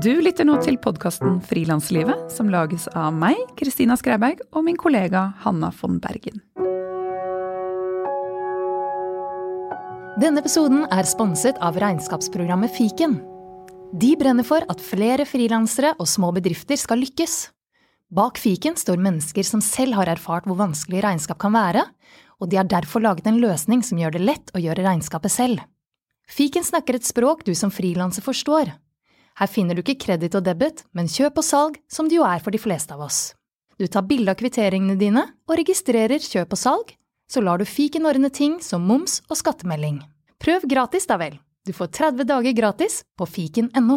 Du lytter nå til podkasten Frilanslivet, som lages av meg, Kristina Skreiberg, og min kollega Hanna von Bergen. Denne episoden er sponset av regnskapsprogrammet Fiken. De brenner for at flere frilansere og små bedrifter skal lykkes. Bak fiken står mennesker som selv har erfart hvor vanskelig regnskap kan være, og de har derfor laget en løsning som gjør det lett å gjøre regnskapet selv. Fiken snakker et språk du som frilanser forstår. Her finner du ikke kreditt og debit, men kjøp og salg, som det jo er for de fleste av oss. Du tar bilde av kvitteringene dine og registrerer kjøp og salg, så lar du fiken ordne ting som moms og skattemelding. Prøv gratis, da vel. Du får 30 dager gratis på fiken.no.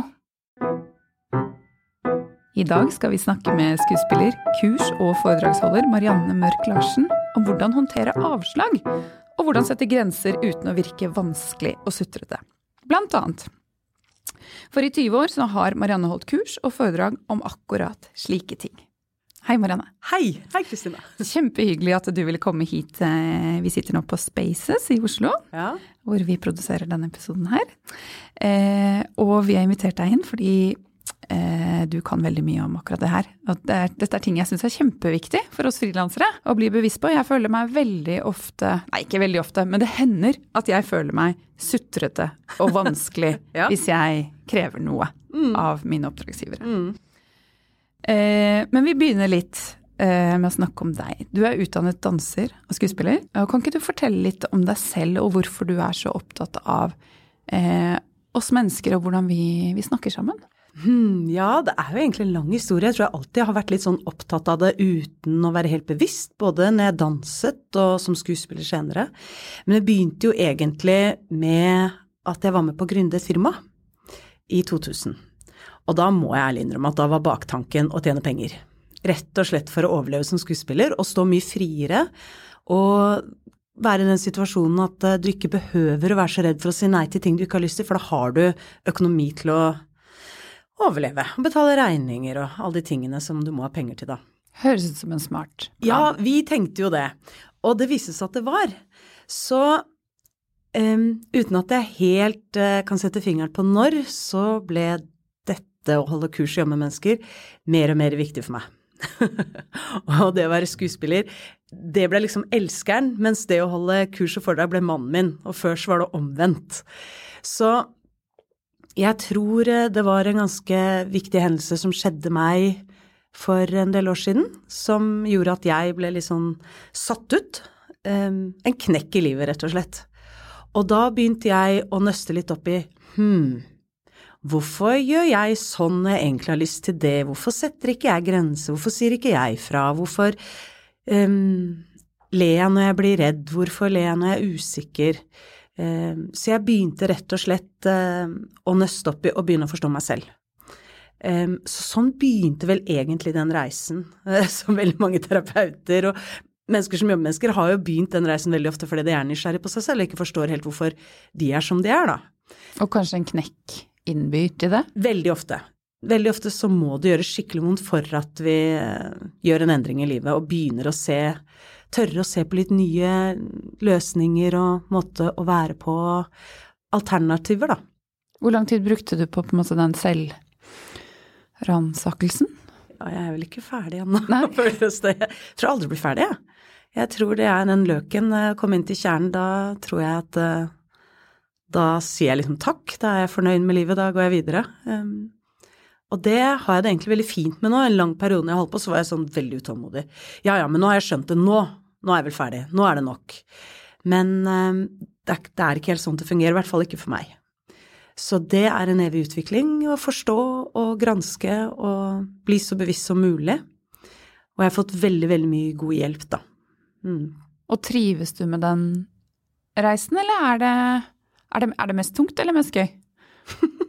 I dag skal vi snakke med skuespiller, kurs- og foredragsholder Marianne Mørk Larsen om hvordan håndtere avslag, og hvordan sette grenser uten å virke vanskelig og sutrete. Blant annet. For i 20 år så har Marianne holdt kurs og foredrag om akkurat slike ting. Hei, Marianne. Hei. Hei, Kristine. Kjempehyggelig at du ville komme hit. Eh, vi sitter nå på Spaces i Oslo, Ja. hvor vi produserer denne episoden her. Eh, og vi har invitert deg inn fordi eh, du kan veldig mye om akkurat det her. Og det er, dette er ting jeg syns er kjempeviktig for oss frilansere å bli bevisst på. Jeg føler meg veldig ofte, nei ikke veldig ofte, men det hender at jeg føler meg sutrete og vanskelig Ja. hvis jeg krever noe av mine oppdragsgivere. Mm. Eh, men vi begynner litt eh, med å snakke om deg. Du er utdannet danser og skuespiller. Kan ikke du fortelle litt om deg selv og hvorfor du er så opptatt av eh, oss mennesker og hvordan vi, vi snakker sammen? Hmm, ja, det er jo egentlig en lang historie. Jeg tror jeg alltid har vært litt sånn opptatt av det uten å være helt bevisst, både når jeg danset og som skuespiller senere. Men det begynte jo egentlig med at jeg var med på å gründe et firma i 2000. Og da må jeg ærlig innrømme at da var baktanken å tjene penger. Rett og slett for å overleve som skuespiller og stå mye friere. Og være i den situasjonen at eh, du ikke behøver å være så redd for å si nei til ting du ikke har lyst til, for da har du økonomi til å overleve og betale regninger og alle de tingene som du må ha penger til, da. Høres ut som en smart plan. Ja, vi tenkte jo det. Og det viste seg at det var. Så um, uten at jeg helt uh, kan sette fingeren på når, så ble dette å holde kurs jobbe mennesker mer og mer viktig for meg. og det å være skuespiller, det ble liksom elskeren, mens det å holde kurs og foredrag ble mannen min, og før så var det omvendt. Så jeg tror eh, det var en ganske viktig hendelse som skjedde meg for en del år siden, som gjorde at jeg ble litt sånn satt ut. Um, en knekk i livet, rett og slett. Og da begynte jeg å nøste litt opp i hm, hvorfor gjør jeg sånn når jeg egentlig har lyst til det, hvorfor setter ikke jeg grenser, hvorfor sier ikke jeg fra, hvorfor um, ler jeg når jeg blir redd, hvorfor ler jeg når jeg er usikker? Um, så jeg begynte rett og slett um, å nøste opp i og begynne å forstå meg selv. Um, så sånn begynte vel egentlig den reisen, eh, som veldig mange terapeuter og mennesker som jobber mennesker, har jo begynt den reisen veldig ofte fordi de er nysgjerrig på seg selv og ikke forstår helt hvorfor de er som de er, da. Og kanskje en knekk innbyr til det? Veldig ofte. Veldig ofte så må det gjøre skikkelig vondt for at vi eh, gjør en endring i livet og begynner å se Tørre å se på litt nye løsninger og måte å være på, alternativer, da. Hvor lang tid brukte du på på en måte den selvransakelsen? Ja, jeg er vel ikke ferdig ennå. Føles det. Jeg tror aldri blir ferdig, jeg. Jeg tror det er den løken. kom inn til kjernen, da tror jeg at eh, Da sier jeg liksom takk, da er jeg fornøyd med livet, da går jeg videre. Um, og det har jeg det egentlig veldig fint med nå. En lang periode jeg holdt på, så var jeg sånn veldig utålmodig. Ja ja, men nå har jeg skjønt det. Nå. Nå er jeg vel ferdig. Nå er det nok. Men er, det er ikke helt sånn det fungerer. I hvert fall ikke for meg. Så det er en evig utvikling å forstå og granske og bli så bevisst som mulig. Og jeg har fått veldig, veldig mye god hjelp, da. Mm. Og trives du med den reisen, eller er det, er det, er det mest tungt eller mest gøy?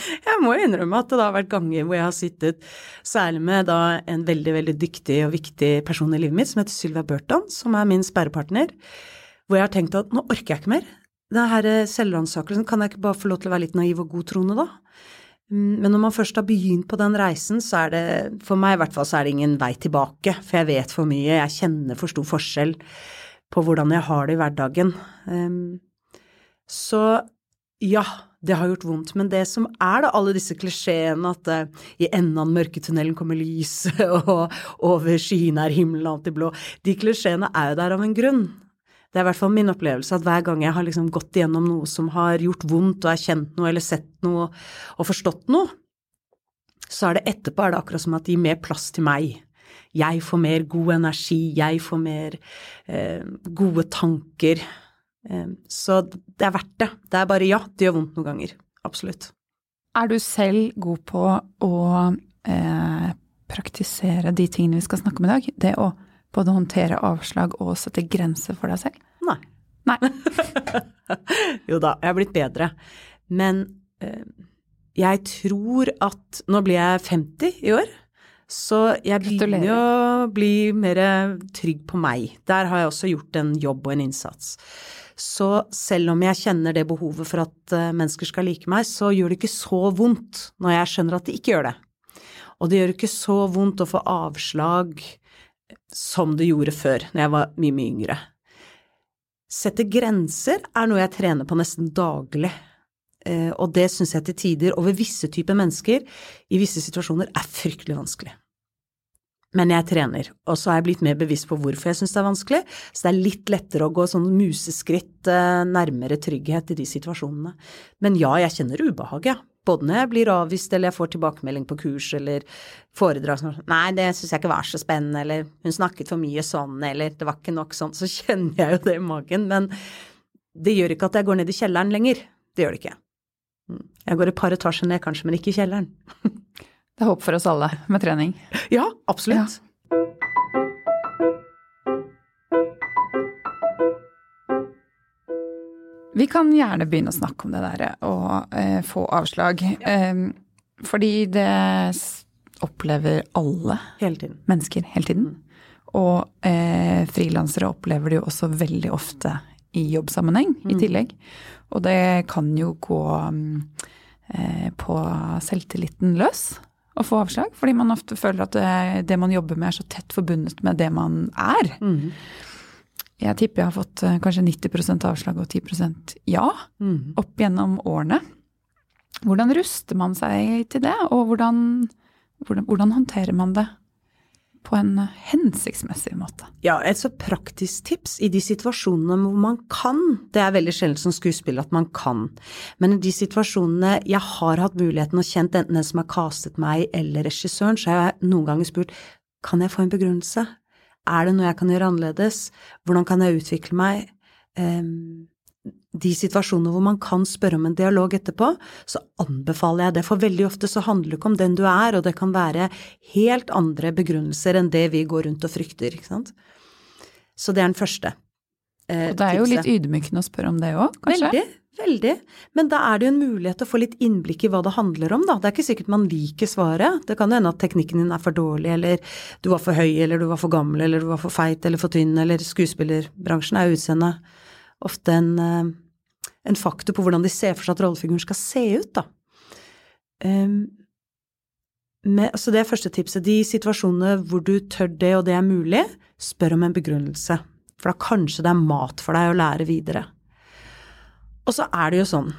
Jeg må innrømme at det har vært ganger hvor jeg har sittet, særlig med da en veldig, veldig dyktig og viktig person i livet mitt som heter Sylvia Burton, som er min sperrepartner, hvor jeg har tenkt at nå orker jeg ikke mer. Denne selvransakelsen, kan jeg ikke bare få lov til å være litt naiv og godtroende da? Mm, Men når man først har begynt på den reisen, så er det, for meg i hvert fall, så er det ingen vei tilbake, for jeg vet for mye, jeg kjenner for stor forskjell på hvordan jeg har det i hverdagen. Um, Så ja, det har gjort vondt. Men det som er da alle disse klisjeene, at uh, i enden av den mørke tunnelen kommer lyset, og over skyene er himmelen alltid blå, de klisjeene er jo der av en grunn. Det er i hvert fall min opplevelse at hver gang jeg har liksom gått igjennom noe som har gjort vondt, og erkjent noe eller sett noe og forstått noe, så er det etterpå er det akkurat som at det gir mer plass til meg. Jeg får mer god energi, jeg får mer eh, gode tanker. Eh, så det er verdt det. Det er bare ja, det gjør vondt noen ganger. Absolutt. Er du selv god på å eh, praktisere de tingene vi skal snakke om i dag? Det å både håndtere avslag og sette grenser for deg selv? Nei. Nei. jo da, jeg har blitt bedre. Men eh, jeg tror at Nå blir jeg 50 i år. Så jeg begynner jo å bli mer trygg på meg. Der har jeg også gjort en jobb og en innsats. Så selv om jeg kjenner det behovet for at eh, mennesker skal like meg, så gjør det ikke så vondt når jeg skjønner at de ikke gjør det. Og det gjør ikke så vondt å få avslag som det gjorde før, når jeg var mye, mye yngre. Sette grenser er noe jeg trener på nesten daglig. Eh, og det syns jeg til tider, over visse typer mennesker, i visse situasjoner, er fryktelig vanskelig. Men jeg trener, og så har jeg blitt mer bevisst på hvorfor jeg syns det er vanskelig, så det er litt lettere å gå sånn museskritt eh, nærmere trygghet i de situasjonene. Men ja, jeg kjenner ubehag, ja. Både når jeg blir avvist eller jeg får tilbakemelding på kurs eller foredrag som Nei, det syns jeg ikke var så spennende, eller hun snakket for mye sånn, eller det var ikke nok sånn. Så kjenner jeg jo det i magen. Men det gjør ikke at jeg går ned i kjelleren lenger. Det gjør det ikke. Mm. Jeg går et par etasjer ned kanskje, men ikke i kjelleren. Det er håp for oss alle med trening. Ja, absolutt. Ja. Vi kan gjerne begynne å snakke om det der å eh, få avslag. Eh, fordi det opplever alle hele mennesker hele tiden. Mm. Og eh, frilansere opplever det jo også veldig ofte i jobbsammenheng mm. i tillegg. Og det kan jo gå eh, på selvtilliten løs å få avslag. Fordi man ofte føler at det, det, man jobber med er så tett forbundet med det man er. Mm. Jeg tipper jeg har fått eh, kanskje 90% avslag og 10% ja mm. opp gjennom årene. Hvordan ruster man seg til det, og hvordan, hvordan, hvordan håndterer man det på en hensiktsmessig måte. Ja, et så praktisk tips i de situasjonene hvor man kan, det er veldig sjelden som skuespiller at man kan, men i de situasjonene jeg har hatt muligheten og kjent enten den som har castet meg eller regissøren, så har jeg noen ganger spurt kan jeg få en begrunnelse, er det noe jeg kan gjøre annerledes, hvordan kan jeg utvikle meg, um, de situasjonene hvor man kan spørre om en dialog etterpå, så anbefaler jeg det, for veldig ofte så handler det ikke om den du er, og det kan være helt andre begrunnelser enn det vi går rundt og frykter, ikke sant. Så det er den første. Eh, og det er jo tipset. litt ydmykende å spørre om det òg, kanskje? Veldig, veldig. Men da er det jo en mulighet til å få litt innblikk i hva det handler om, da. Det er ikke sikkert man liker svaret. Det kan hende at teknikken din er for dårlig, eller du var for høy, eller du var for gammel, eller du var for feit, eller for tynn, eller skuespillerbransjen er utseendet ofte en, eh, en, faktor på hvordan de ser for seg at rollefiguren skal se ut, da. Um, med, så det er første tipset. De situasjonene hvor du tør det og det er mulig, spør om en begrunnelse. For da kanskje det er mat for deg å lære videre. Og så er det jo sånn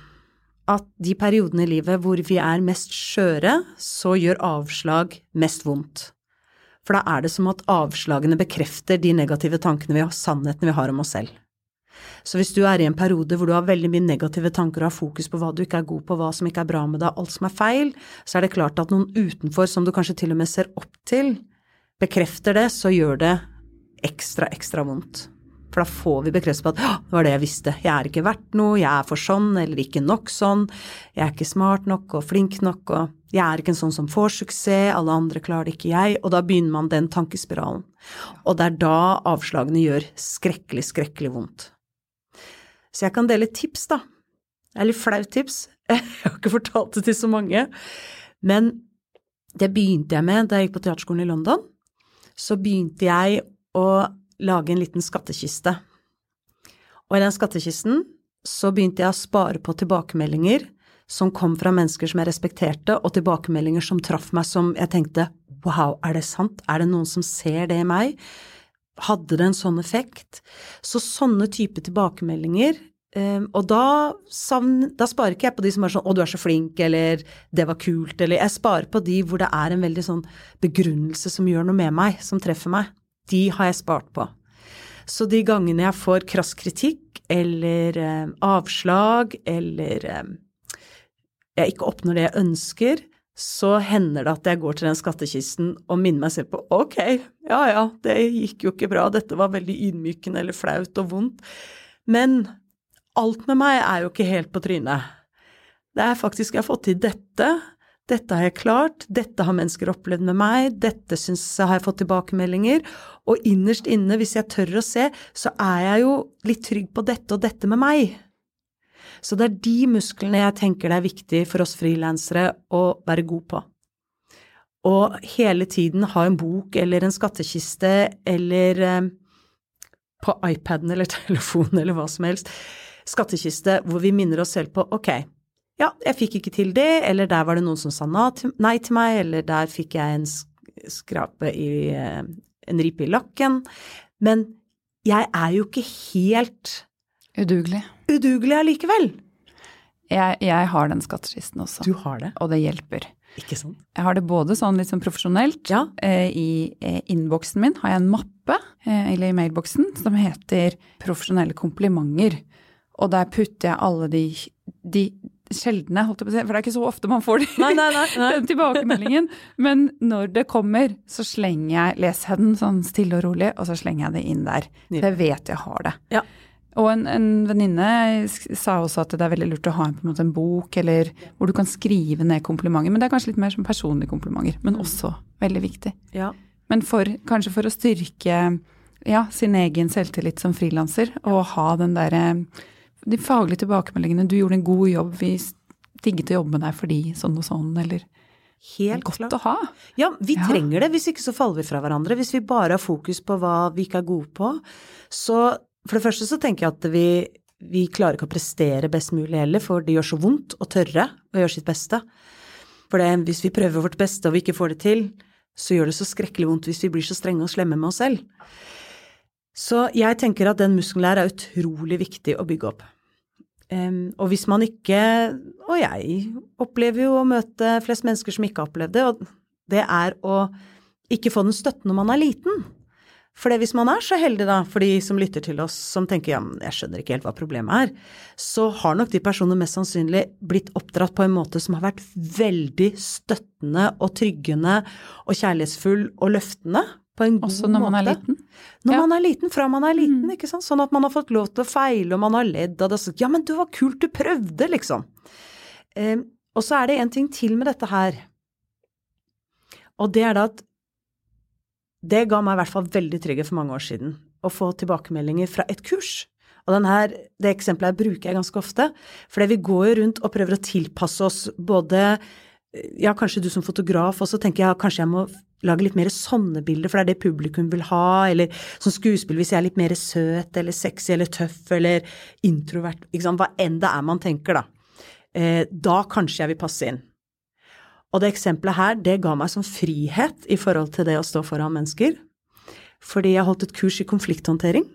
at de periodene i livet hvor vi er mest skjøre, så gjør avslag mest vondt. For da er det som at avslagene bekrefter de negative tankene vi har, sannhetene vi har om oss selv. Så hvis du er i en periode hvor du har veldig mye negative tanker og har fokus på hva du ikke er god på, hva som ikke er bra med deg, alt som er feil, så er det klart at noen utenfor som du kanskje til og med ser opp til, bekrefter det, så gjør det ekstra, ekstra vondt. For da får vi bekreftelse på at det var det jeg visste, jeg er ikke verdt noe, jeg er for sånn eller ikke nok sånn, jeg er ikke smart nok og flink nok, og jeg er ikke en sånn som får suksess, alle andre klarer det ikke jeg, og da begynner man den tankespiralen. Og det er da avslagene gjør skrekkelig, skrekkelig vondt. Så jeg kan dele tips, da. Det er litt flaut tips. Jeg har ikke fortalt det til så mange. Men det begynte jeg med da jeg gikk på teaterskolen i London. Så begynte jeg å lage en liten skattkiste. Og i den skattkisten så begynte jeg å spare på tilbakemeldinger som kom fra mennesker som jeg respekterte, og tilbakemeldinger som traff meg som jeg tenkte wow, er det sant, er det noen som ser det i meg? Hadde det en sånn effekt? Så sånne type tilbakemeldinger Um, og da, savn, da, sparer ikke jeg på de som er sånn 'Å, du er så flink', eller 'Det var kult', eller Jeg sparer på de hvor det er en veldig sånn begrunnelse som gjør noe med meg, som treffer meg. De har jeg spart på. Så de gangene jeg får krass kritikk eller um, avslag, eller um, jeg ikke oppnår det jeg ønsker, så hender det at jeg går til den skattkisten og minner meg selv på ok, ja ja, det gikk jo ikke bra, dette var veldig ydmykende eller flaut og vondt. Men alt med meg er jo ikke helt på trynet. Det er faktisk jeg har fått til dette, dette har jeg klart, dette har mennesker opplevd med meg, dette syns jeg har jeg fått tilbakemeldinger, og innerst inne, hvis jeg tør å se, så er jeg jo litt trygg på dette og dette med meg. Så det er de musklene jeg tenker det er viktig for oss frilansere å være god på. Og hele tiden ha en bok eller en skattkiste eller eh, på iPaden eller telefonen eller hva som helst, skattkiste hvor vi minner oss selv på ok, ja, jeg fikk ikke til det, eller der var det noen som sa nei til meg, eller der fikk jeg en skrape i eh, en ripe i lakken. Men jeg er jo ikke helt Udugelig. Udugelig allikevel. Jeg, jeg har den skattkisten også. Du har det? Og det hjelper. Ikke sant? Jeg har det både sånn litt sånn profesjonelt. Ja. Eh, I eh, innboksen min har jeg en mappe, eh, eller i mailboksen, som heter 'profesjonelle komplimenter'. Og der putter jeg alle de, de sjeldne, holdt jeg på å si, for det er ikke så ofte man får de, nei, nei, nei, den tilbakemeldingen. Men når det kommer, så slenger jeg, leser jeg den sånn stille og rolig, og så slenger jeg det inn der. Jeg vet jeg har det. Ja. Og en, en venninne sa også at det er veldig lurt å ha en, måte, en bok eller hvor du kan skrive ned komplimenter. Men det er kanskje litt mer som personlige komplimenter, men også veldig viktig. Ja. Men for, kanskje for å styrke ja, sin egen selvtillit som frilanser, og ha den derre De faglige tilbakemeldingene 'du gjorde en god jobb, vi digget å jobbe med deg fordi sånn og sånn', eller Helt Godt klart. å ha. Ja, vi Ja. trenger det. Hvis ikke så faller vi fra hverandre. Hvis vi bare har fokus på hva vi ikke er gode på, så For det første så tenker jeg at vi, vi klarer ikke å prestere best mulig heller, for det gjør så vondt å tørre å gjøre sitt beste. For det, hvis vi prøver vårt beste og vi ikke får det til, så gjør det så skrekkelig vondt hvis vi blir så strenge og slemme med oss selv. Så jeg tenker at den muskelen her er utrolig viktig å bygge opp. Um, og hvis man ikke Og jeg opplever jo å møte flest mennesker som ikke har opplevd det, og det er å ikke få den støtten når man er liten. For det hvis man er så heldig, da, for de som lytter til oss, som tenker ja, men jeg skjønner ikke helt hva problemet er, så har nok de personene mest sannsynlig blitt oppdratt på en måte som har vært veldig støttende og tryggende og kjærlighetsfull og løftende på en god måte. Også når man er liten. Når Ja. man er liten, fra man er liten, Mm. ikke sant. Sånn at man har fått lov til å feile, og man har ledd av det. og sagt, Ja, men du var kult, du prøvde, liksom. Eh, og så er det en ting til med dette her. Og det er da at det ga meg i hvert fall veldig trygghet for mange år siden å få tilbakemeldinger fra et kurs. Og her, det eksempelet her bruker jeg ganske ofte, for vi går jo rundt og prøver å tilpasse oss både ja, kanskje du som fotograf også tenker ja, kanskje jeg må lage litt mer sånne bilder, for det er det publikum vil ha, eller som skuespill hvis jeg er litt mer søt eller sexy eller tøff eller introvert, ikke sant, hva enn det er man tenker, da. Eh, da kanskje jeg vil passe inn. Og det eksempelet her, det ga meg sånn frihet i forhold til det å stå foran mennesker, fordi jeg holdt et kurs i konflikthåndtering,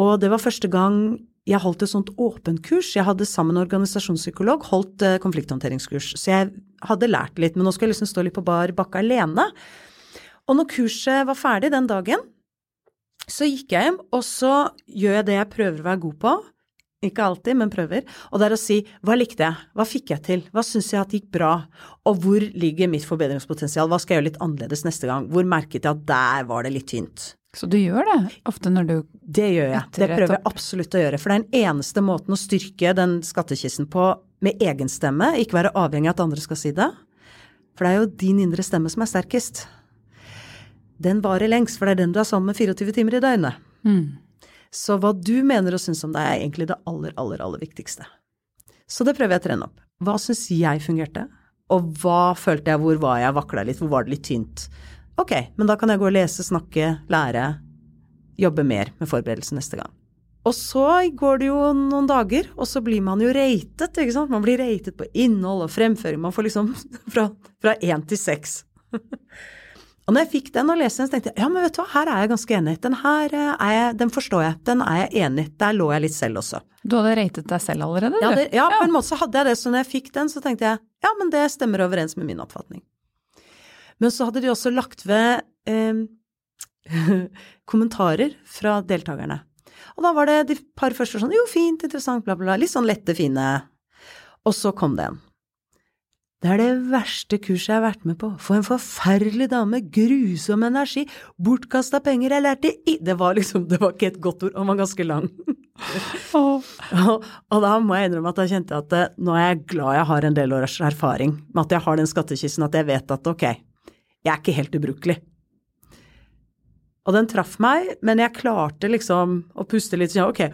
og det var første gang jeg holdt et sånt åpent kurs. Jeg hadde sammen med organisasjonspsykolog holdt eh, konflikthåndteringskurs, så jeg hadde lært litt, men nå skal jeg liksom stå litt på bar bakke alene. Og når kurset var ferdig den dagen, så gikk jeg hjem, og så gjør jeg det jeg prøver å være god på. Ikke alltid, men prøver. Og det er å si hva likte jeg, hva fikk jeg til, hva syns jeg at gikk bra, og hvor ligger mitt forbedringspotensial, hva skal jeg gjøre litt annerledes neste gang, hvor merket jeg at der var det litt tynt. Så du gjør det ofte når du Det gjør jeg. Det prøver jeg absolutt å gjøre. For det er den eneste måten å styrke den skattkisten på med egen stemme, ikke være avhengig av at andre skal si det. For det er jo din indre stemme som er sterkest. Den varer lengst, for det er den du er sammen med 24 timer i døgnet. mm. Så hva du mener og syns om deg, er egentlig det aller, aller, aller viktigste. Så det prøver jeg å trene opp. Hva syns jeg fungerte? Og hva følte jeg, hvor var jeg, vakla litt, hvor var det litt tynt? Ok, men da kan jeg gå og lese, snakke, lære, jobbe mer med forberedelsen neste gang. Og så går det jo noen dager, og så blir man jo ratet, ikke sant. Man blir ratet på innhold og fremføring. Man får liksom fra, én til seks. Og når jeg fikk den og leste den, så tenkte jeg ja, men vet du hva, her er jeg ganske enig. Den her eh, er jeg, den forstår jeg. Den er jeg enig i. Der lå jeg litt selv også. Du hadde ratet deg selv allerede, du? Ja, det, ja, på en måte så hadde jeg det. Så når jeg fikk den, så tenkte jeg ja, men det stemmer overens med min oppfatning. Men så hadde de også lagt ved eh, kommentarer fra deltakerne. Og da var det de par første sånn jo, fint, interessant, bla, bla, bla. Litt sånn lette, fine. Og så kom det en. Det er det verste kurset jeg har vært med på. For en forferdelig dame, grusom energi, bortkasta penger, jeg lærte i Det var liksom, det var ikke et godt ord, han var ganske lang. Oh. og, og, da må jeg innrømme at jeg kjente at eh, nå er jeg glad jeg har en del års erfaring med at jeg har den skattkisten, at jeg vet at ok, jeg er ikke helt ubrukelig. Og den traff meg, men jeg klarte liksom å puste litt sånn, ok,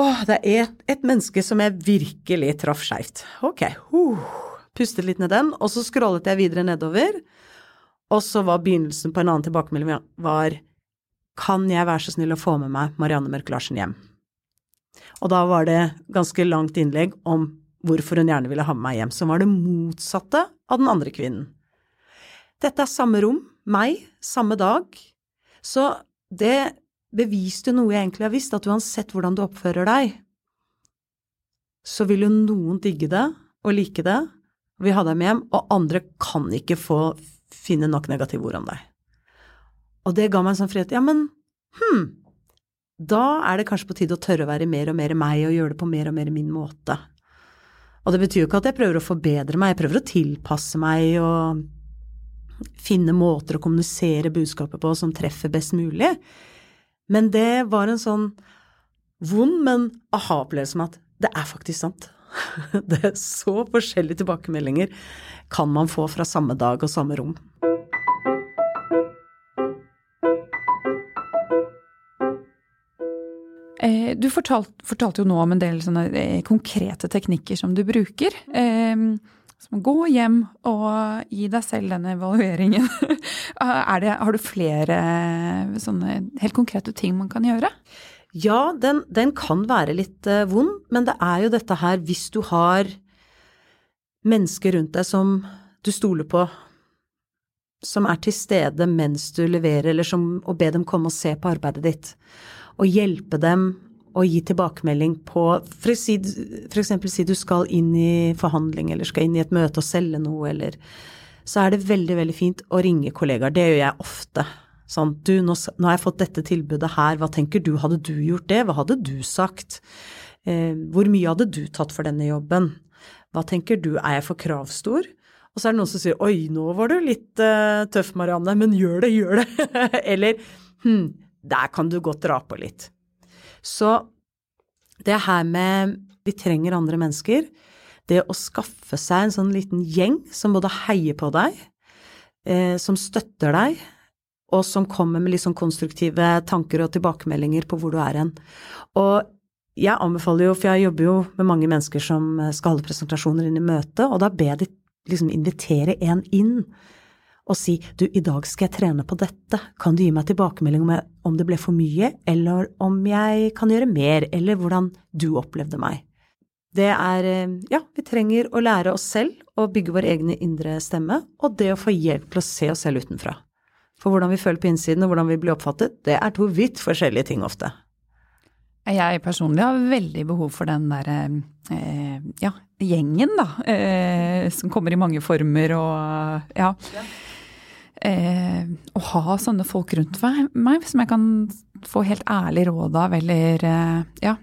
åh, det er et, et menneske som jeg virkelig traff skeivt. Ok, uh pustet litt ned den, og så scrollet jeg videre nedover, og så var begynnelsen på en annen tilbakemelding var kan jeg være så snill å få med meg Marianne Mørk Larsen hjem? Og da var det ganske langt innlegg om hvorfor hun gjerne ville ha med meg hjem, som var det motsatte av den andre kvinnen. Dette er samme rom, meg, samme dag, så det beviste noe jeg egentlig har visst, at uansett hvordan du oppfører deg, så vil jo noen digge det og like det, vi hadde dem hjem, og andre kan ikke få finne nok negative ord om deg. Og det ga meg en sånn frihet. Ja, men hm, da er det kanskje på tide å tørre å være mer og mer meg og gjøre det på mer og mer min måte. Og det betyr jo ikke at jeg prøver å forbedre meg, jeg prøver å tilpasse meg og finne måter å kommunisere budskapet på som treffer best mulig. Men det var en sånn vond, men aha-opplevelse med at det er faktisk sant. Det er så forskjellige tilbakemeldinger kan man få fra samme dag og samme rom. Eh, du fortalte, fortalte, jo nå om en del eh, konkrete teknikker som du bruker. Eh, som å gå hjem og gi deg selv den evalueringen. Det, har du flere helt konkrete ting man kan gjøre? Ja, den, den kan være litt uh, vond, men det er jo dette her hvis du har mennesker rundt deg som du stoler på, som er til stede mens du leverer, eller som å be dem komme og se på arbeidet ditt, og hjelpe dem og gi tilbakemelding på For, si, for eksempel si du skal inn i forhandling, eller skal inn i et møte og selge noe, eller Så er det veldig, veldig fint å ringe kollegaer. Det gjør jeg ofte. Sånn, du, nå, nå, har jeg fått dette tilbudet her, hva tenker du, hadde du gjort det, hva hadde du sagt? Eh, hvor mye hadde du tatt for denne jobben? Hva tenker du, er jeg for kravstor? Og så er det noen som sier oi, nå var du litt uh, tøff, Marianne, men gjør det, gjør det. Eller hm, der kan du godt dra på litt. Så det her med vi trenger andre mennesker, det å skaffe seg en sånn liten gjeng som både heier på deg, eh, som støtter deg, og som kommer med litt sånn konstruktive tanker og tilbakemeldinger på hvor du er hen. Og jeg anbefaler jo, for jeg jobber jo med mange mennesker som skal holde presentasjoner inn i møte, og da ber jeg de liksom invitere en inn og si du, i dag skal jeg trene på dette, kan du gi meg tilbakemelding om, jeg, om det ble for mye, eller om jeg kan gjøre mer, eller hvordan du opplevde meg. Det er, eh, ja, vi trenger å lære oss selv å bygge vår egne indre stemme, og det å få hjelp til å se oss selv utenfra. For hvordan vi føler på innsiden og hvordan vi blir oppfattet, det er to vidt forskjellige ting ofte. Jeg personlig har veldig behov for den derre eh, ja, gjengen, da. Eh, som kommer i mange former og ja. Eh, å ha sånne folk rundt meg som jeg kan få helt ærlig råd av, eller eh, ja.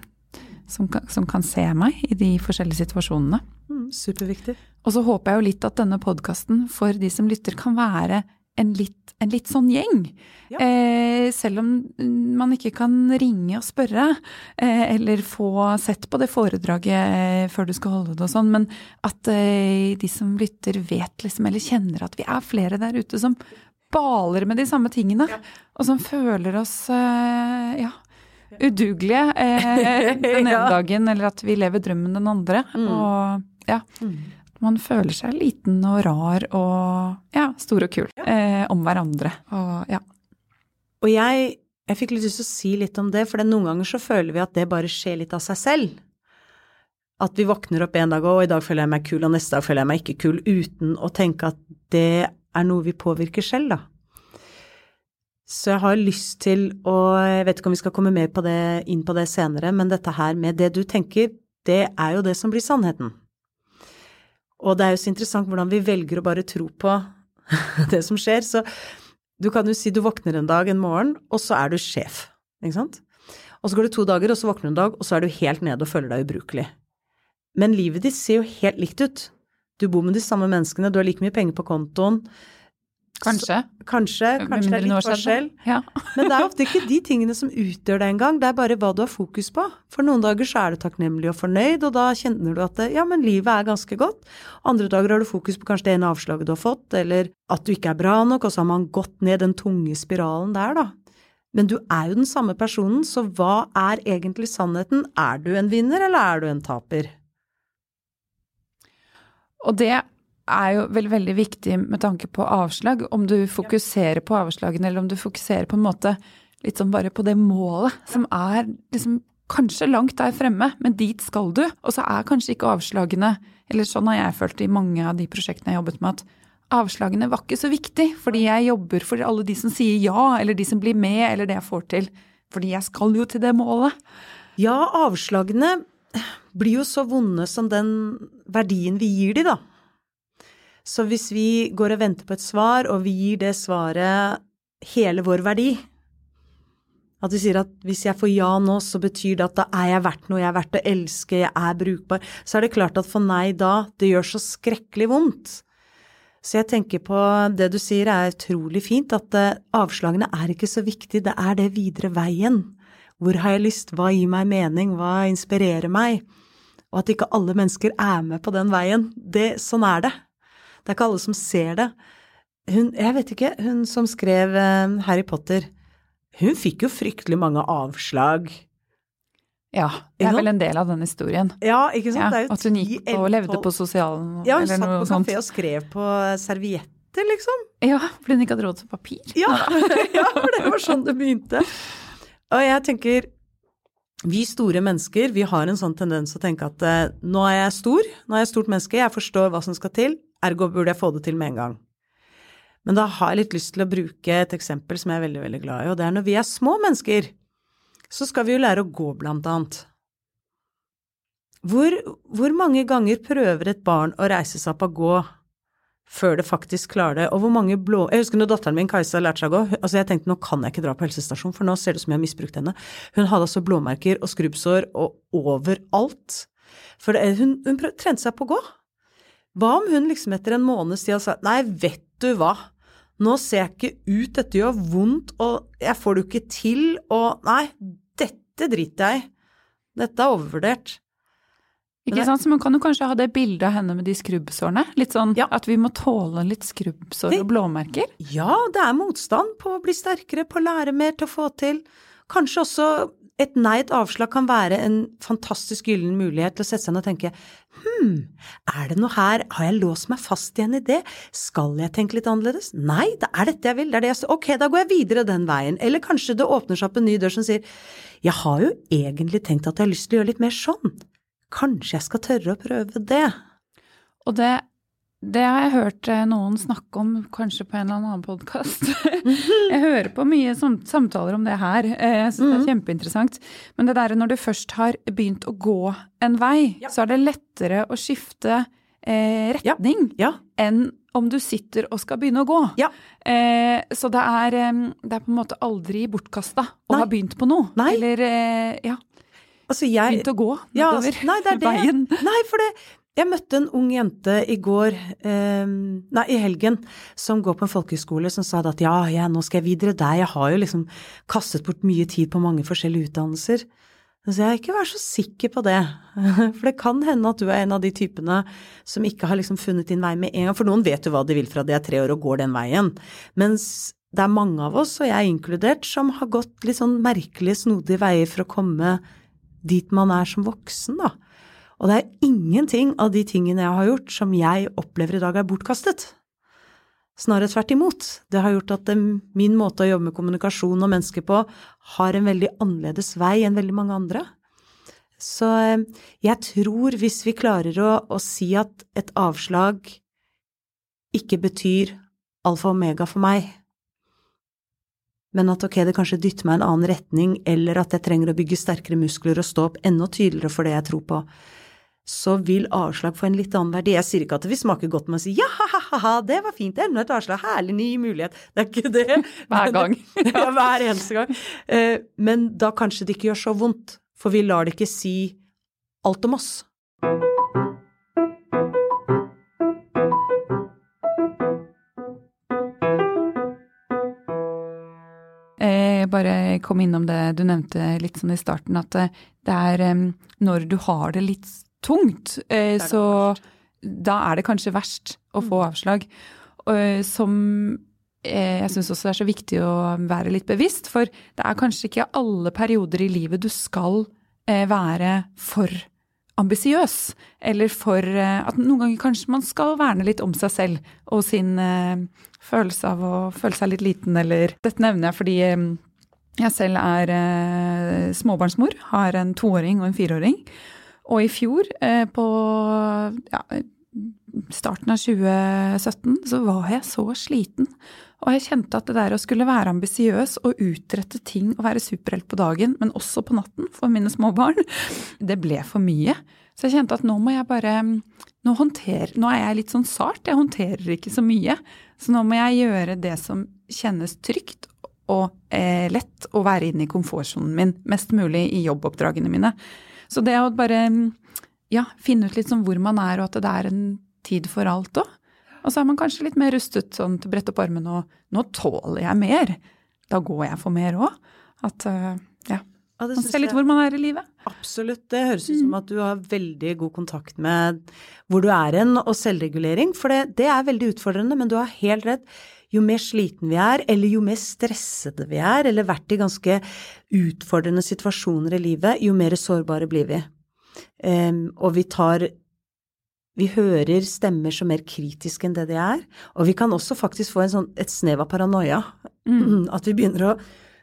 Som, som, kan se meg i de forskjellige situasjonene. Mm, superviktig. Og så håper jeg jo litt at denne podkasten for de som lytter, kan være en litt, en litt sånn gjeng. Ja. Eh, selv om man ikke kan ringe og spørre, eh, eller få sett på det foredraget før du skal holde det og sånn, men at eh, de som lytter vet liksom, eller kjenner at vi er flere der ute som baler med de samme tingene, ja. og som føler oss eh, ja, udugelige eh, den ene dagen, eller at vi lever drømmen den andre. Mm. Og ja. Mm man føler seg liten og rar og ja, stor og kul eh, om hverandre. Og ja. Og jeg, jeg fikk lyst til å si litt om det, for noen ganger så føler vi at det bare skjer litt av seg selv. At vi våkner opp en dag og i dag føler jeg meg kul, og neste dag føler jeg meg ikke kul, uten å tenke at det er noe vi påvirker selv, da. Så jeg har lyst til å Jeg vet ikke om vi skal komme mer på det, inn på det senere, men dette her med det du tenker, det er jo det som blir sannheten. Og det er jo så interessant hvordan vi velger å bare tro på det som skjer. Så du kan jo si du våkner en dag, en morgen, og så er du sjef, ikke sant? Og så går det to dager, og så våkner du en dag, og så er du helt nede og føler deg ubrukelig. Men livet ditt ser jo helt likt ut. Du bor med de samme menneskene, du har like mye penger på kontoen. Kanskje. Så, kanskje, kanskje det er litt forskjell. Ja. Men det er ofte ikke de tingene som utgjør det engang, det er bare hva du har fokus på. For noen dager så er du takknemlig og fornøyd, og da kjenner du at det, ja, men livet er ganske godt. Andre dager har du fokus på kanskje det ene avslaget du har fått, eller at du ikke er bra nok, og så har man gått ned den tunge spiralen der, da. Men du er jo den samme personen, så hva er egentlig sannheten? Er du en vinner, eller er du en taper? Og det er jo veldig, veldig viktig med tanke på avslag, om du fokuserer på avslagene, eller om du fokuserer på en måte litt sånn bare på det målet, som er liksom kanskje langt der fremme, men dit skal du. Og så er kanskje ikke avslagene, eller sånn har jeg følt i mange av de prosjektene jeg har jobbet med, at avslagene var ikke så viktig, fordi jeg jobber for alle de som sier ja, eller de som blir med, eller det jeg får til. Fordi jeg skal jo til det målet. Ja, avslagene blir jo så vonde som den verdien vi gir de, da. Så hvis vi går og venter på et svar, og vi gir det svaret hele vår verdi At vi sier at hvis jeg får ja nå, så betyr det at da er jeg verdt noe, jeg er verdt å elske, jeg er brukbar, så er det klart at for nei da, det gjør så skrekkelig vondt. Så jeg tenker på det du sier er utrolig fint, at eh, avslagene er ikke så viktig, det er det videre veien. Hvor har jeg lyst, hva gir meg mening, hva inspirerer meg? Og at ikke alle mennesker er med på den veien. Det, sånn er det. Det er ikke alle som ser det. Hun, jeg vet ikke, hun som skrev eh, Harry Potter, hun fikk jo fryktelig mange avslag. Ja, det er vel en del av den historien. Ja, ikke sant. Ja, at hun gikk på og levde på sosialen Ja, hun satt på kafé og skrev på servietter, liksom. Ja, fordi hun ikke hadde råd til papir. Ja, ja, for det var sånn det begynte. Og jeg tenker, vi store mennesker, vi har en sånn tendens å tenke at eh, nå er jeg stor, nå er jeg stort menneske, jeg forstår hva som skal til, ergo burde jeg få det til med en gang. Men da har jeg litt lyst til å bruke et eksempel som jeg er veldig, veldig glad i, og det er når vi er små mennesker, så skal vi jo lære å gå, blant annet. Hvor, hvor mange ganger prøver et barn å reise seg opp og gå før det faktisk klarer det, og hvor mange blå Jeg husker når datteren min Kajsa lærte seg å gå, altså jeg tenkte nå kan jeg ikke dra på helsestasjon, for nå ser det ut som jeg har misbrukt henne. Hun hadde altså blåmerker og skrubbsår og overalt. For det, hun, hun prøv, trente seg på å gå. Hva om hun liksom etter en måneds tid hadde sagt nei, vet du hva, nå ser jeg ikke ut, dette gjør vondt, og jeg får det jo ikke til, og nei, dette driter jeg i. Dette er overvurdert. Ikke sant? Så man kan jo kanskje ha det bildet av henne med de skrubbsårene. Litt sånn Ja. at vi må tåle litt skrubbsår og blåmerker. Ja, det er motstand på å bli sterkere, på å lære mer, til å få til. Kanskje også et nei, et avslag, kan være en fantastisk gyllen mulighet til å sette seg ned og tenke hm, er det noe her, har jeg låst meg fast igjen i det, skal jeg tenke litt annerledes? Nei, det er dette jeg vil, det er det jeg Ok, da går jeg videre den veien. Eller kanskje det åpner seg opp en ny dør som sier jeg har jo egentlig tenkt at jeg har lyst til å gjøre litt mer sånn. Kanskje jeg skal tørre å prøve det. Og det, det har jeg hørt eh, noen snakke om, kanskje på en eller annen podkast. jeg hører på mye samtaler om det her, eh, jeg syns det er kjempeinteressant. Men det derre når du først har begynt å gå en vei, Ja. så er det lettere å skifte eh, retning Ja, enn om du sitter og skal begynne å gå. Ja. Eh, så det er, eh, det er på en måte aldri bortkasta å ha begynt på noe. Nei. Eller eh, ja, altså jeg begynt å gå Ja, nedover altså, nei, det er det. veien. Nei, for det Jeg møtte en ung jente i går, eh, nei, i helgen, som går på en folkehøyskole, som sa at ja, ja, nå skal jeg videre der, jeg har jo liksom kastet bort mye tid på mange forskjellige utdannelser. Så jeg ikke vær så sikker på det, for det kan hende at du er en av de typene som ikke har liksom funnet din vei med en gang, for noen vet jo hva de vil fra de er tre år og går den veien, mens det er mange av oss, og jeg inkludert, som har gått litt sånn merkelige, snodige veier for å komme dit man er som voksen, da. Og det er ingenting av de tingene jeg har gjort som jeg opplever i dag er bortkastet. Snarere tvert imot. Det har gjort at det, min måte å jobbe med kommunikasjon og mennesker på har en veldig annerledes vei enn veldig mange andre. Så eh, jeg tror hvis vi klarer å, å si at et avslag ikke betyr alfa og omega for meg, men at ok, det kanskje dytter meg i en annen retning, eller at jeg trenger å bygge sterkere muskler og stå opp enda tydeligere for det jeg tror på, så vil avslag få en litt annen verdi. Jeg sier ikke at det vil smake godt med å si ja, ha-ha-ha, det var fint, enda et avslag, herlig, ny mulighet. Det er ikke det. Hver gang. ja, hver eneste gang. Eh, men da kanskje det ikke gjør så vondt, for vi lar det ikke si alt om oss. Jeg bare kom innom det du nevnte litt sånn i starten, at det er når du har det litt tungt, eh, så da er det kanskje verst å få mm. avslag. Som eh, jeg syns også er så viktig å være litt bevisst, for det er kanskje ikke alle perioder i livet du skal eh, være for ambisiøs, eller for at noen ganger kanskje man skal verne litt om seg selv og sin følelse av å føle seg litt liten, eller Dette nevner jeg fordi jeg selv er småbarnsmor, har en toåring og en fireåring. Og i fjor, eh, på ja, starten av 2017, så var jeg så sliten. Og jeg kjente at det der å skulle være ambisiøs og utrette ting og være superhelt på dagen, men også på natten for mine små barn, det ble for mye. Så jeg kjente at nå må jeg bare Nå, håndtere, nå er jeg litt sånn sart, jeg håndterer ikke så mye. Så nå må jeg gjøre det som kjennes trygt og eh, lett å være inne i komfortsonen min mest mulig i jobboppdragene mine. Så det å bare ja, finne ut litt sånn hvor man er, og at det er en tid for alt òg. Og så er man kanskje litt mer rustet sånn til å brette opp armene og nå tåler jeg mer. Da går jeg for mer òg. At uh, ja. ja man ser litt hvor man er i livet. Absolutt. Det høres ut som mm. at du har veldig god kontakt med hvor du er hen, og selvregulering. For det, det er veldig utfordrende, men du har helt rett jo mer sliten vi er, eller jo mer stressede vi er, eller vært i ganske utfordrende situasjoner i livet, jo mer sårbare blir vi. Um, og vi tar vi hører stemmer som mer kritiske enn det de er, og vi kan også faktisk få sånn, et snev av paranoia. Mm. At vi begynner å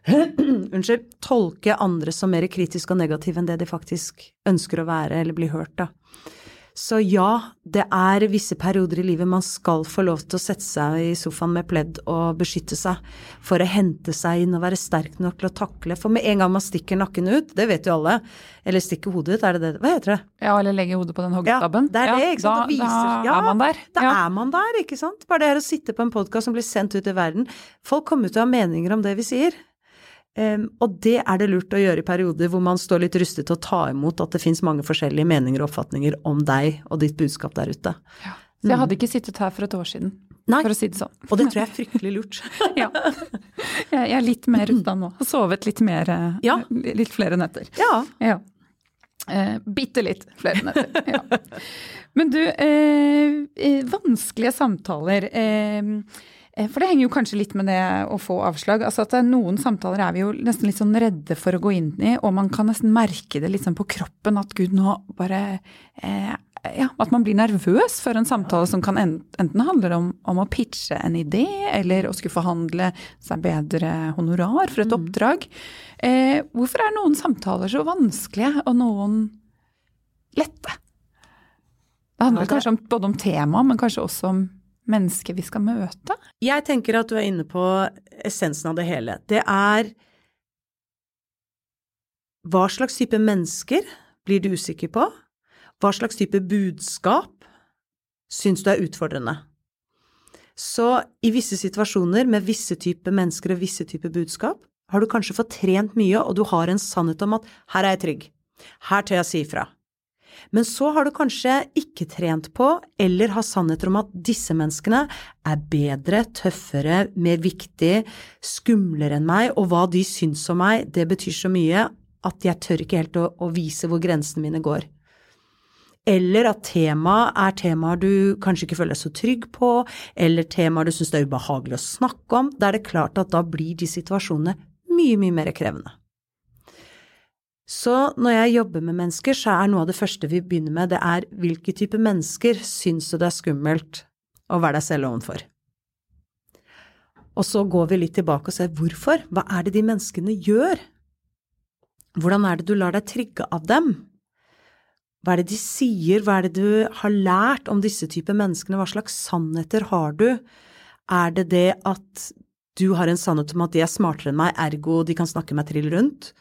unnskyld, tolke andre som mer kritiske og negative enn det de faktisk ønsker å være eller bli hørt, da. Så ja, det er visse perioder i livet man skal få lov til å sette seg i sofaen med pledd og beskytte seg for å hente seg inn og være sterk nok til å takle. For med en gang man stikker nakken ut, det vet jo alle, eller stikker hodet ut, er det det? Hva heter det? Ja, eller legger hodet på den hoggestabben. Ja, det er det, ikke sant. Da, viser, ja, er man der. Da ja. er man der, ikke sant. Bare det her å sitte på en podkast som blir sendt ut i verden. Folk kommer til å ha meninger om det vi sier. Um, og det er det lurt å gjøre i perioder hvor man står litt rustet til å ta imot at det fins mange forskjellige meninger og oppfatninger om deg og ditt budskap der ute. Ja. Så jeg hadde ikke sittet her for et år siden, Nei. for å si det sånn. Og det tror jeg er fryktelig lurt. ja. Jeg er litt mer rusta nå. Har sovet litt mer, eh, ja. litt flere netter. Ja. ja. Eh, bitte litt flere netter. Ja. Men du, eh, eh vanskelige samtaler. Eh, for det henger jo kanskje litt med det å få avslag. Altså at Noen samtaler er vi jo nesten litt sånn redde for å gå inn i, og man kan nesten merke det litt sånn på kroppen at gud, nå bare eh, ja, At man blir nervøs for en samtale som kan enten handle om, om å pitche en idé, eller å skulle forhandle seg bedre honorar for et mm. oppdrag. Eh, hvorfor er noen samtaler så vanskelige, og noen lette? Det handler kanskje om, både om temaet, men kanskje også om mennesket vi skal møte? Jeg tenker at du er inne på essensen av det hele. Det er hva slags type mennesker blir du usikker på? Hva slags type budskap syns du er utfordrende? Så i visse situasjoner med visse typer mennesker og visse typer budskap, har du kanskje fått trent mye, og du har en sannhet om at her er jeg trygg, her tør jeg si ifra, men så har du kanskje ikke trent på, eller har sannheter om at disse menneskene er bedre, tøffere, mer viktig, skumlere enn meg, og hva de syns om meg, det betyr så mye at jeg tør ikke helt å, å vise hvor grensene mine går. Eller at temaet er temaer du kanskje ikke føler deg så trygg på, eller temaer du syns det er ubehagelig å snakke om. Da er det klart at da blir de situasjonene mye, mye mer krevende. Så når jeg jobber med mennesker, så er noe av det første vi begynner med, det er hvilke type mennesker syns du det er skummelt å være deg selv ovenfor? Og så går vi litt tilbake og ser hvorfor. Hva er det de menneskene gjør? Hvordan er det du lar deg trigge av dem? Hva er det de sier, hva er det du har lært om disse typer menneskene, hva slags sannheter har du? Er det det at du har en sannhet om at de er smartere enn meg, ergo de kan snakke meg trill rundt?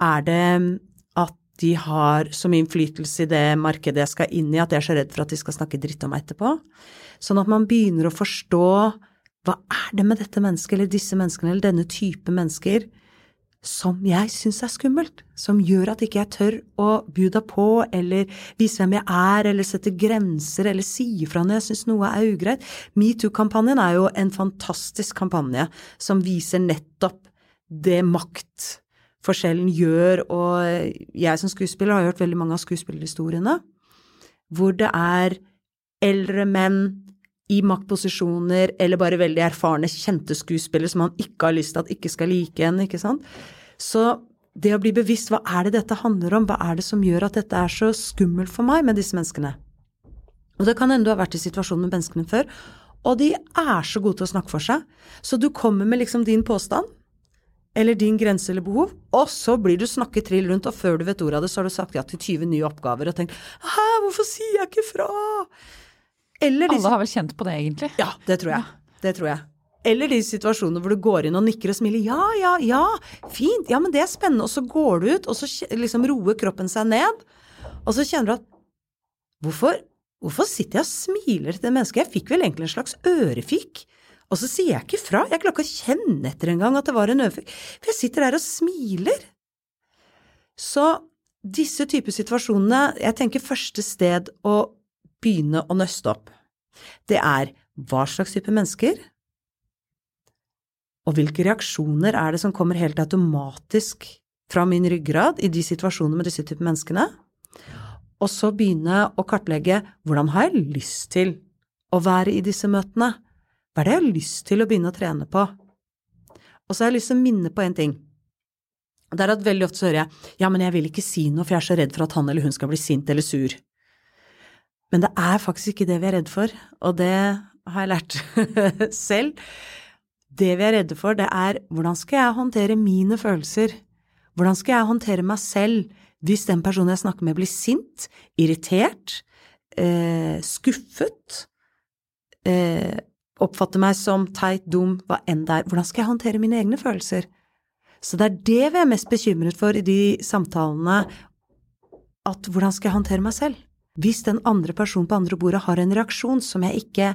Er det at de har så mye innflytelse i det markedet jeg skal inn i, at jeg er så redd for at de skal snakke dritt om meg etterpå? Sånn at man begynner å forstå hva er det med dette mennesket, eller disse menneskene, eller denne type mennesker, som jeg syns er skummelt, som gjør at ikke jeg tør å bjuda på, eller vise hvem jeg er, eller sette grenser, eller si ifra når jeg syns noe er ugreit. Metoo-kampanjen er jo en fantastisk kampanje som viser nettopp det maktforskjellen gjør, og jeg som skuespiller har hørt veldig mange av skuespillerhistoriene, hvor det er eldre menn i maktposisjoner, eller bare veldig erfarne, kjente skuespillere som man ikke har lyst til at ikke skal like en, ikke sant. Så det å bli bevisst, hva er det dette handler om, hva er det som gjør at dette er så skummelt for meg med disse menneskene? Og det kan hende du har vært i situasjonen med menneskene før, og de er så gode til å snakke for seg, så du kommer med liksom din påstand, eller din grense eller behov, og så blir du snakket trill rundt, og før du vet ordet av det, så har du sagt ja til 20 nye oppgaver og tenkt hæ, hvorfor sier jeg ikke fra? Eller Alle har vel kjent på det, egentlig? Ja, det tror jeg. Det tror jeg. Eller de situasjonene hvor du går inn og nikker og smiler. Ja, ja, ja, fint, ja, men det er spennende. Og så går du ut, og så liksom roer kroppen seg ned. Og så kjenner du at hvorfor, hvorfor sitter jeg og smiler til det mennesket? Jeg fikk vel egentlig en slags ørefik. Og så sier jeg ikke fra. Jeg klarer ikke å kjenne etter engang at det var en ørefik. For jeg sitter der og smiler. Så disse typer situasjonene, jeg tenker første sted å begynne å nøste opp, det er hva slags type mennesker, og hvilke reaksjoner er det som kommer helt automatisk fra min ryggrad i de situasjonene med disse typer menneskene, og så begynne å kartlegge hvordan har jeg lyst til å være i disse møtene, hva er det jeg har lyst til å begynne å trene på? Og så har jeg lyst til å minne på en ting. Det er at veldig ofte så hører jeg ja, men jeg vil ikke si noe, for jeg er så redd for at han eller hun skal bli sint eller sur. Men det er faktisk ikke det vi er redd for, og det har jeg lært selv. Det vi er redde for, det er hvordan skal jeg håndtere mine følelser? Hvordan skal jeg håndtere meg selv hvis den personen jeg snakker med, blir sint, irritert, eh, skuffet, eh, oppfatter meg som teit, dum, hva enn det er? Hvordan skal jeg håndtere mine egne følelser? Så det er det vi er mest bekymret for i de samtalene, at hvordan skal jeg håndtere meg selv? hvis den andre personen på andre bordet har en reaksjon som jeg ikke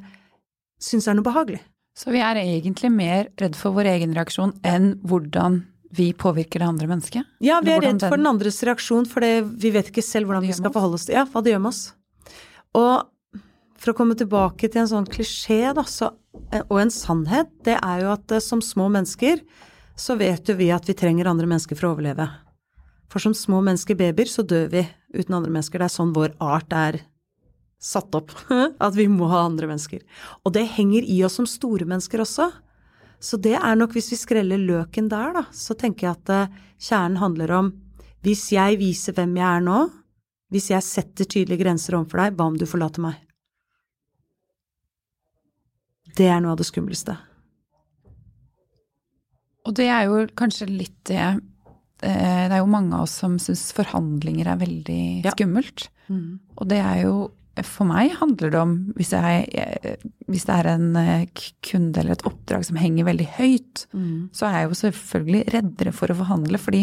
syns er noe behagelig. Så vi er egentlig mer redd for vår egen reaksjon enn hvordan vi påvirker det andre mennesket? Ja, vi er redd for den andres reaksjon, for vi vet ikke selv hvordan vi skal forholde oss til Ja, hva det gjør med oss. Og for å komme tilbake til en sånn klisjé, da, så, og en sannhet, det er jo at eh, som små mennesker så vet jo vi at vi trenger andre mennesker for å overleve. For som små mennesker, babyer, så dør vi uten andre mennesker. Det er sånn vår art er satt opp, at vi må ha andre mennesker. Og det henger i oss som store mennesker også. Så det er nok, hvis vi skreller løken der, da, så tenker jeg at uh, kjernen handler om hvis jeg viser hvem jeg er nå, hvis jeg setter tydelige grenser overfor deg, hva om du forlater meg? Det er noe av det skumleste. Og det er jo kanskje litt det Eh, det er jo mange av oss som syns forhandlinger er veldig ja. skummelt. Mm. Og det er jo For meg handler det om hvis, jeg, hvis, det er en eh, kunde eller et oppdrag som henger veldig høyt, mm. så er jeg jo selvfølgelig reddere for å forhandle, fordi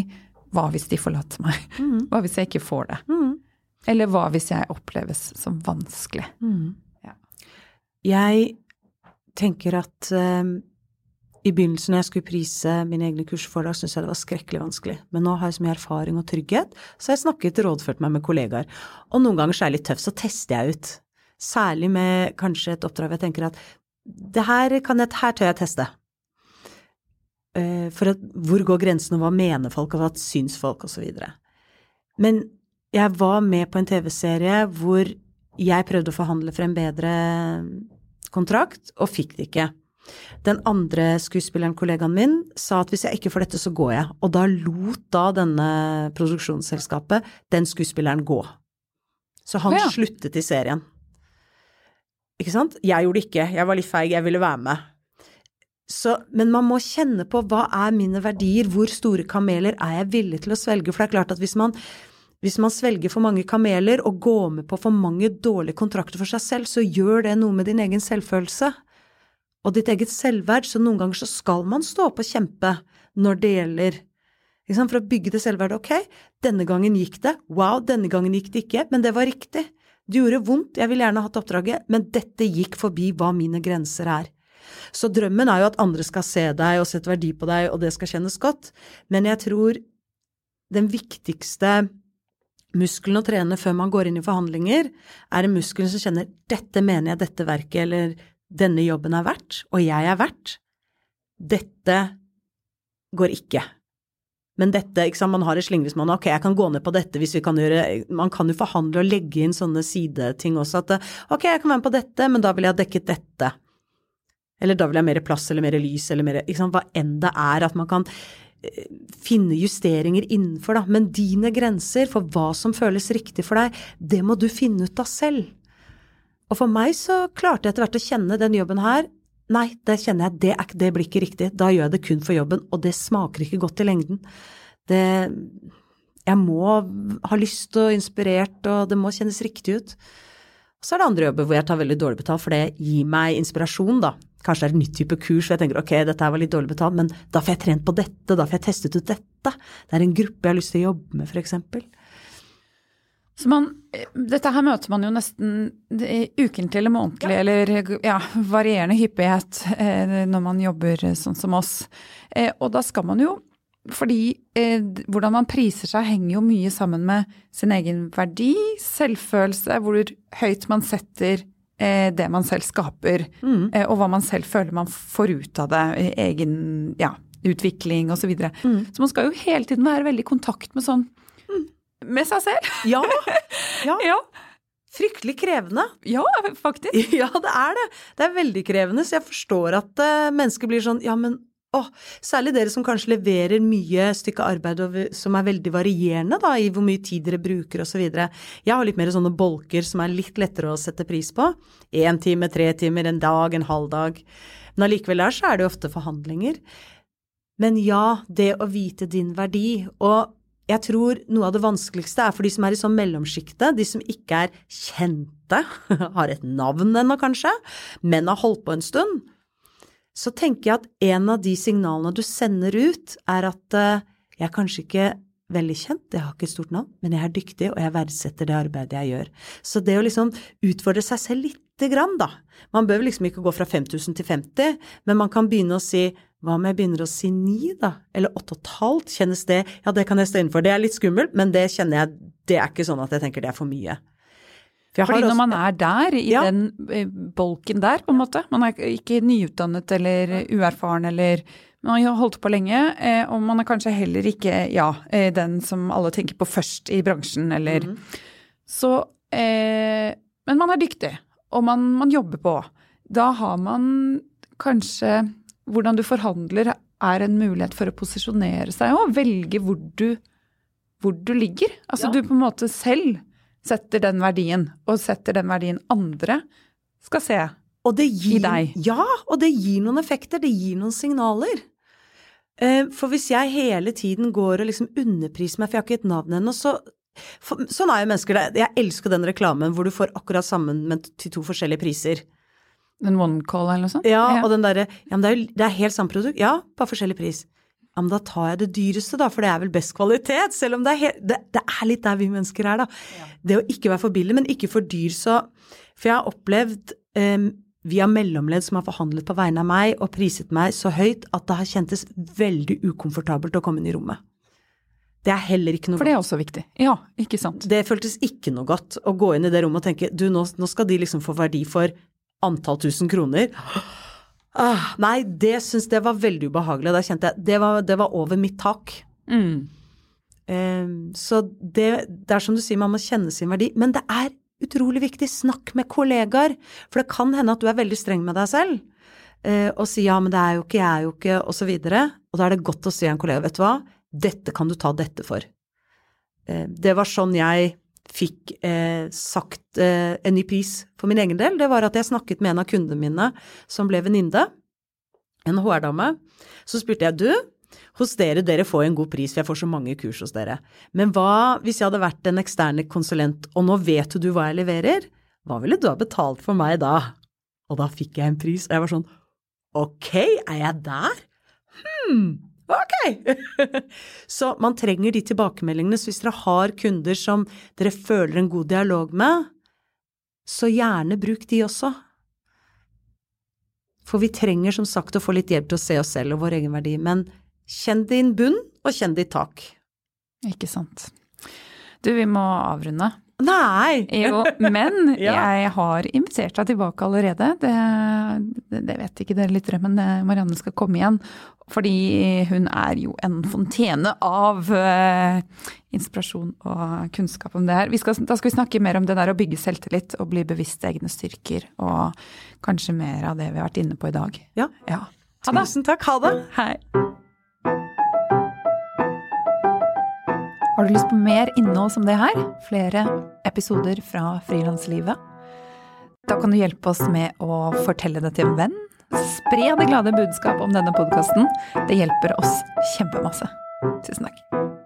hva hvis de forlater meg? Mm. Hva hvis jeg ikke får det? Mm. Eller hva hvis jeg oppleves som vanskelig? Mm. Ja. Jeg tenker at um i begynnelsen når jeg skulle prise mine egne kursforedrag, syntes jeg det var skrekkelig vanskelig. Men nå har jeg så mye erfaring og trygghet, så har jeg snakket og rådført meg med kollegaer. Og noen ganger så er jeg litt tøff, så tester jeg ut. Særlig med kanskje et oppdrag hvor jeg tenker at det her, kan jeg, her tør jeg teste. Eh, for at, hvor går grensen, og hva mener folk, og hva syns folk, osv. Men jeg var med på en TV-serie hvor jeg prøvde å forhandle frem bedre kontrakt, og fikk det ikke. Den andre skuespilleren, kollegaen min, sa at hvis jeg ikke får dette, så går jeg. Og da lot da denne produksjonsselskapet den skuespilleren gå. Så han ja. sluttet i serien. Ikke sant? Jeg gjorde det ikke. Jeg var litt feig, jeg ville være med. Så, men man må kjenne på hva er mine verdier, hvor store kameler er jeg villig til å svelge? For det er klart at hvis man, hvis man svelger for mange kameler og går med på for mange dårlige kontrakter for seg selv, så gjør det noe med din egen selvfølelse. og ditt eget selvverd, så noen ganger så skal man stå opp og kjempe når det gjelder For å bygge det selvverdet. Ok, denne gangen gikk det. Wow, denne gangen gikk det ikke. Men det var riktig. Det gjorde vondt, jeg ville gjerne hatt oppdraget, men dette gikk forbi hva mine grenser er. Så drømmen er jo at andre skal se deg og sette verdi på deg, og det skal kjennes godt. Men jeg tror den viktigste muskelen å trene før man går inn i forhandlinger, er en muskel som kjenner 'dette mener jeg dette verket eller denne jobben er verdt, og jeg er verdt'. Dette går ikke. Men dette, ikke sant, man har et slingringsmonn, ok, jeg kan gå ned på dette hvis vi kan gjøre Man kan jo forhandle og legge inn sånne sideting også, at ok, jeg kan være med på dette, men da vil jeg ha dekket dette. Eller da vil jeg ha mer plass eller mer lys eller mer ikke sant, Hva enn det er at man kan finne justeringer innenfor, da. Men dine grenser for hva som føles riktig for deg, det må du finne ut av selv. Og for meg så klarte jeg etter hvert å kjenne den jobben her Nei, det kjenner jeg, det, er, det blir ikke riktig. Da gjør jeg det kun for jobben, og det smaker ikke godt i lengden. Det Jeg må ha lyst og inspirert, og det må kjennes riktig ut. Så er det andre jobber hvor jeg tar veldig dårlig betalt, for det gir meg inspirasjon, da. Kanskje det er en ny type kurs, og jeg tenker ok, dette var litt dårlig betalt, men da får jeg trent på dette, da får jeg testet ut dette. Det er en gruppe jeg har lyst til å jobbe med, eksempel. Så man, dette her møter man jo nesten ukentlig eller månedlig, ja. eller ja, varierende hyppighet eh, når man jobber sånn som oss. Eh, og da skal man jo fordi eh, hvordan man priser seg henger jo mye sammen med sin egen verdi, selvfølelse, hvor høyt man setter det man selv skaper, mm. eh, og hva man selv føler man får ut av det, egen ja, utvikling osv. Så, videre. mm. så man skal jo hele tiden være veldig i kontakt med sånn med seg selv. Ja. ja. ja. Fryktelig krevende. Ja, faktisk. Ja, det er det. Det er veldig krevende, så jeg forstår at uh, mennesker blir sånn ja, men åh, særlig dere som kanskje leverer mye stykke arbeid og som er veldig varierende da, i hvor mye tid dere bruker osv. Jeg har litt mer sånne bolker som er litt lettere å sette pris på. Én time, tre timer, en dag, en halv dag. Men allikevel der så er det jo ofte forhandlinger. Men ja, det å vite din verdi. Og jeg tror noe av det vanskeligste er for de som er i sånn mellomsjiktet, de som ikke er kjente, har et navn ennå kanskje, men har holdt på en stund. Så tenker jeg at en av de signalene du sender ut, er at uh, jeg er kanskje ikke veldig kjent, jeg har ikke et stort navn, men jeg er dyktig, og jeg verdsetter det arbeidet jeg gjør. Så det å liksom utfordre seg selv lite grann, da. Man bør liksom ikke gå fra 5000 til 50, men man kan begynne å si hva om jeg begynner å si ni, da? Eller åtte og et halvt? Kjennes det Ja, det kan jeg stå innenfor. Det er litt skummelt, men det kjenner jeg Det er ikke sånn at jeg tenker det er for mye. For Fordi når man er der, i ja. den eh, bolken der, på en måte Man er ikke nyutdannet eller uerfaren eller Man har holdt på lenge, eh, og man er kanskje heller ikke ja, eh, den som alle tenker på først i bransjen, eller mm. Så Men man er dyktig, og man, man jobber på. Da har man kanskje hvordan du forhandler, er en mulighet for å posisjonere seg og velge hvor du, hvor du ligger. Altså ja. du på en måte selv setter den verdien, og setter den verdien andre skal se gir, i deg. Ja, og det gir noen effekter, det gir noen signaler. Eh, for hvis jeg hele tiden går og liksom underpriser meg, for jeg har ikke et navn ennå, så for, Sånn er jo mennesker. Jeg elsker den reklamen hvor du får akkurat sammen, men til to forskjellige priser. Den one call eller noe sånt? Ja, ja. og den derre Ja, men det er jo det er helt samme produkt. Ja, bare forskjellig pris. Ja, men da tar jeg det dyreste, da, for det er vel best kvalitet. Selv om det er, det, det er litt der vi mennesker er, da. Ja. Det å ikke være for billig, men ikke for dyr, så For jeg har opplevd um, via mellomledd som har forhandlet på vegne av meg og priset meg så høyt at det har kjentes veldig ukomfortabelt å komme inn i rommet. Det er heller ikke noe godt. For det er også viktig. Ja, ikke sant. Det føltes ikke noe godt å gå inn i det rommet og tenke du, nå, nå skal de liksom få verdi for antall tusen kroner. Ah, nei, det syns jeg var veldig ubehagelig. Da kjente jeg det var, det var over mitt tak. Mm. Um, så det, det, er som du sier, man må kjenne sin verdi. Men det er utrolig viktig. Snakk med kollegaer. For det kan hende at du er veldig streng med deg selv. Uh, og si ja, men det er jo ikke, jeg er jo ikke, og så videre. Og da er det godt å si en kollega, vet du hva, dette kan du ta dette for. Uh, det var sånn jeg fikk eh, sagt eh, en ny pris for min egen del, det var at jeg snakket med en av kundene mine som ble venninne, en HR-dame. Så spurte jeg du, hos dere, dere får en god pris, for jeg får så mange kurs hos dere. Men hva hvis jeg hadde vært en eksterne konsulent, og nå vet du hva jeg leverer, hva ville du ha betalt for meg da? Og da fikk jeg en pris, og jeg var sånn Ok, er jeg der? Hm, ok. så man trenger de tilbakemeldingene. Så hvis dere har kunder som dere føler en god dialog med, så gjerne bruk de også. For vi trenger som sagt å få litt hjelp til å se oss selv og vår egen verdi. Men kjenn din bunn, og kjenn ditt tak. Ikke sant. Du, vi må avrunde. Nei! Jo, men Ja. jeg har invitert deg tilbake allerede. Det, det, vet ikke dere lyttere, men eh, Marianne skal komme igjen. Fordi hun er jo en fontene av uh, inspirasjon og kunnskap om det her. Vi skal, da skal vi snakke mer om det der å bygge selvtillit og bli bevisst egne styrker. Og kanskje mer av det vi har vært inne på i dag. Ja. ja. Tusen takk. Ha det. Hei. Har du lyst på mer innhold som det her? Flere episoder fra frilanslivet? Da kan du hjelpe oss med å fortelle det til en venn. Spre det glade budskap om denne podkasten. Det hjelper oss kjempemasse. Tusen takk.